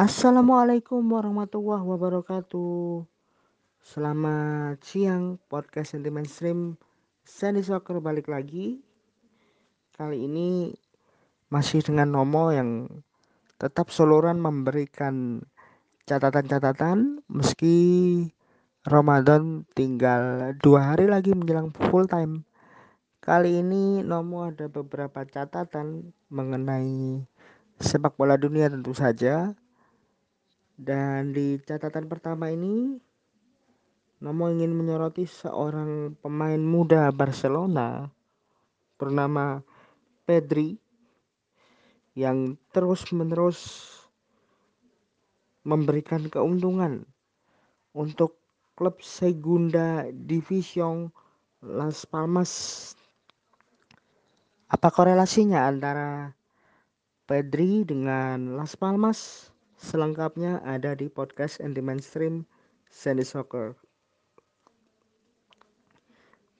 Assalamualaikum warahmatullahi wabarakatuh. Selamat siang podcast anti mainstream Sandy Soccer balik lagi. Kali ini masih dengan Nomo yang tetap seluruhan memberikan catatan-catatan meski Ramadan tinggal dua hari lagi menjelang full time. Kali ini Nomo ada beberapa catatan mengenai sepak bola dunia tentu saja dan di catatan pertama ini Nomo ingin menyoroti seorang pemain muda Barcelona bernama Pedri yang terus-menerus memberikan keuntungan untuk klub Segunda Division Las Palmas. Apa korelasinya antara Pedri dengan Las Palmas? Selengkapnya ada di podcast anti mainstream Sandy Soccer.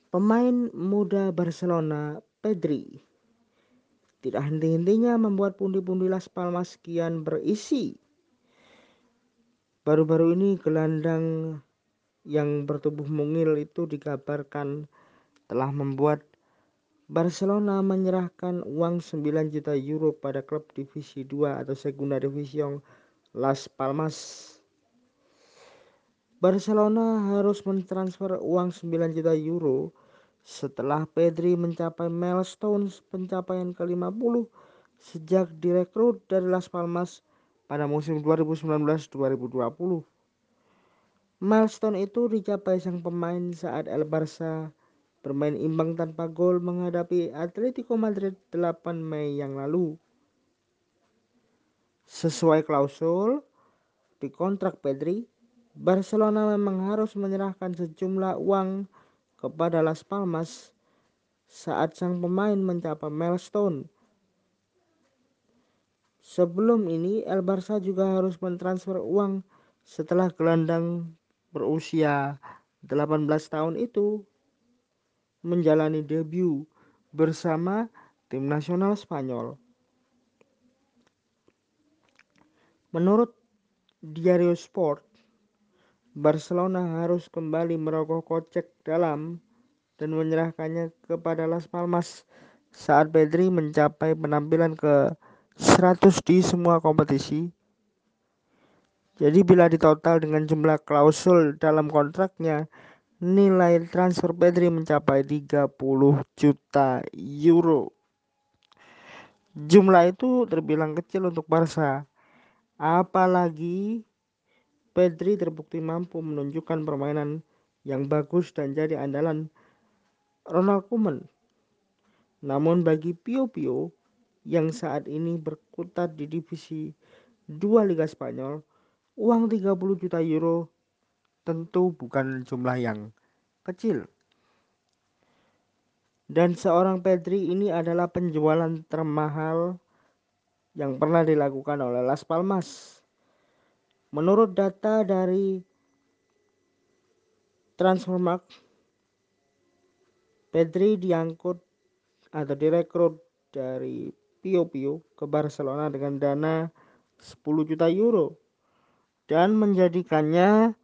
Pemain muda Barcelona Pedri tidak henti-hentinya membuat pundi-pundi Las Palmas kian berisi. Baru-baru ini gelandang yang bertubuh mungil itu dikabarkan telah membuat Barcelona menyerahkan uang 9 juta euro pada klub divisi 2 atau Segunda Division Las Palmas. Barcelona harus mentransfer uang 9 juta euro setelah Pedri mencapai milestone pencapaian ke-50 sejak direkrut dari Las Palmas pada musim 2019-2020. Milestone itu dicapai sang pemain saat El Barça bermain imbang tanpa gol menghadapi Atletico Madrid 8 Mei yang lalu. Sesuai klausul di kontrak Pedri, Barcelona memang harus menyerahkan sejumlah uang kepada Las Palmas saat sang pemain mencapai milestone. Sebelum ini, El Barça juga harus mentransfer uang setelah gelandang berusia 18 tahun itu menjalani debut bersama tim nasional Spanyol. Menurut Diario Sport, Barcelona harus kembali merogoh kocek dalam dan menyerahkannya kepada Las Palmas saat Pedri mencapai penampilan ke 100 di semua kompetisi. Jadi bila ditotal dengan jumlah klausul dalam kontraknya, nilai transfer Pedri mencapai 30 juta euro. Jumlah itu terbilang kecil untuk Barca Apalagi Pedri terbukti mampu menunjukkan permainan yang bagus dan jadi andalan Ronald Koeman. Namun bagi Pio Pio yang saat ini berkutat di divisi 2 Liga Spanyol, uang 30 juta euro tentu bukan jumlah yang kecil. Dan seorang Pedri ini adalah penjualan termahal yang pernah dilakukan oleh Las Palmas. Menurut data dari Transfermarkt, Pedri diangkut atau direkrut dari Pio Pio ke Barcelona dengan dana 10 juta euro dan menjadikannya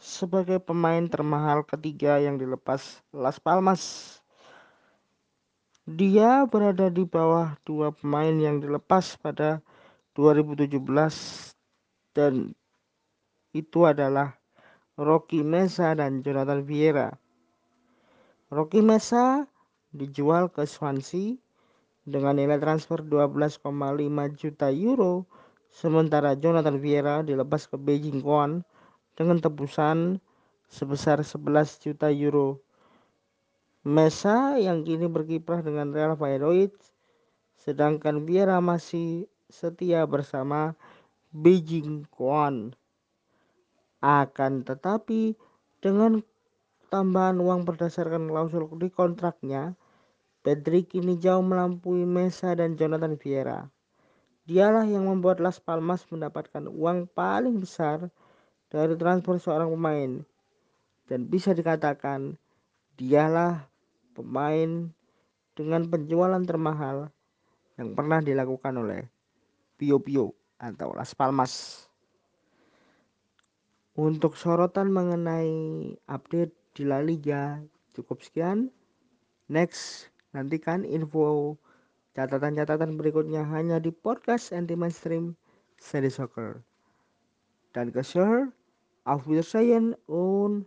sebagai pemain termahal ketiga yang dilepas Las Palmas. Dia berada di bawah dua pemain yang dilepas pada 2017 dan itu adalah Rocky Mesa dan Jonathan Vieira. Rocky Mesa dijual ke Swansea dengan nilai transfer 12,5 juta euro sementara Jonathan Vieira dilepas ke Beijing Guan dengan tebusan sebesar 11 juta euro. Mesa yang kini berkiprah dengan Real Valladolid, sedangkan Vieira masih setia bersama Beijing Guan. Akan tetapi dengan tambahan uang berdasarkan klausul di kontraknya, Pedri kini jauh melampaui Mesa dan Jonathan Vieira. Dialah yang membuat Las Palmas mendapatkan uang paling besar dari transfer seorang pemain. Dan bisa dikatakan dialah pemain dengan penjualan termahal yang pernah dilakukan oleh Pio Pio atau Las Palmas. Untuk sorotan mengenai update di La Liga cukup sekian. Next, nantikan info catatan-catatan berikutnya hanya di podcast anti mainstream seri soccer. Dan ke share, auf Wiedersehen und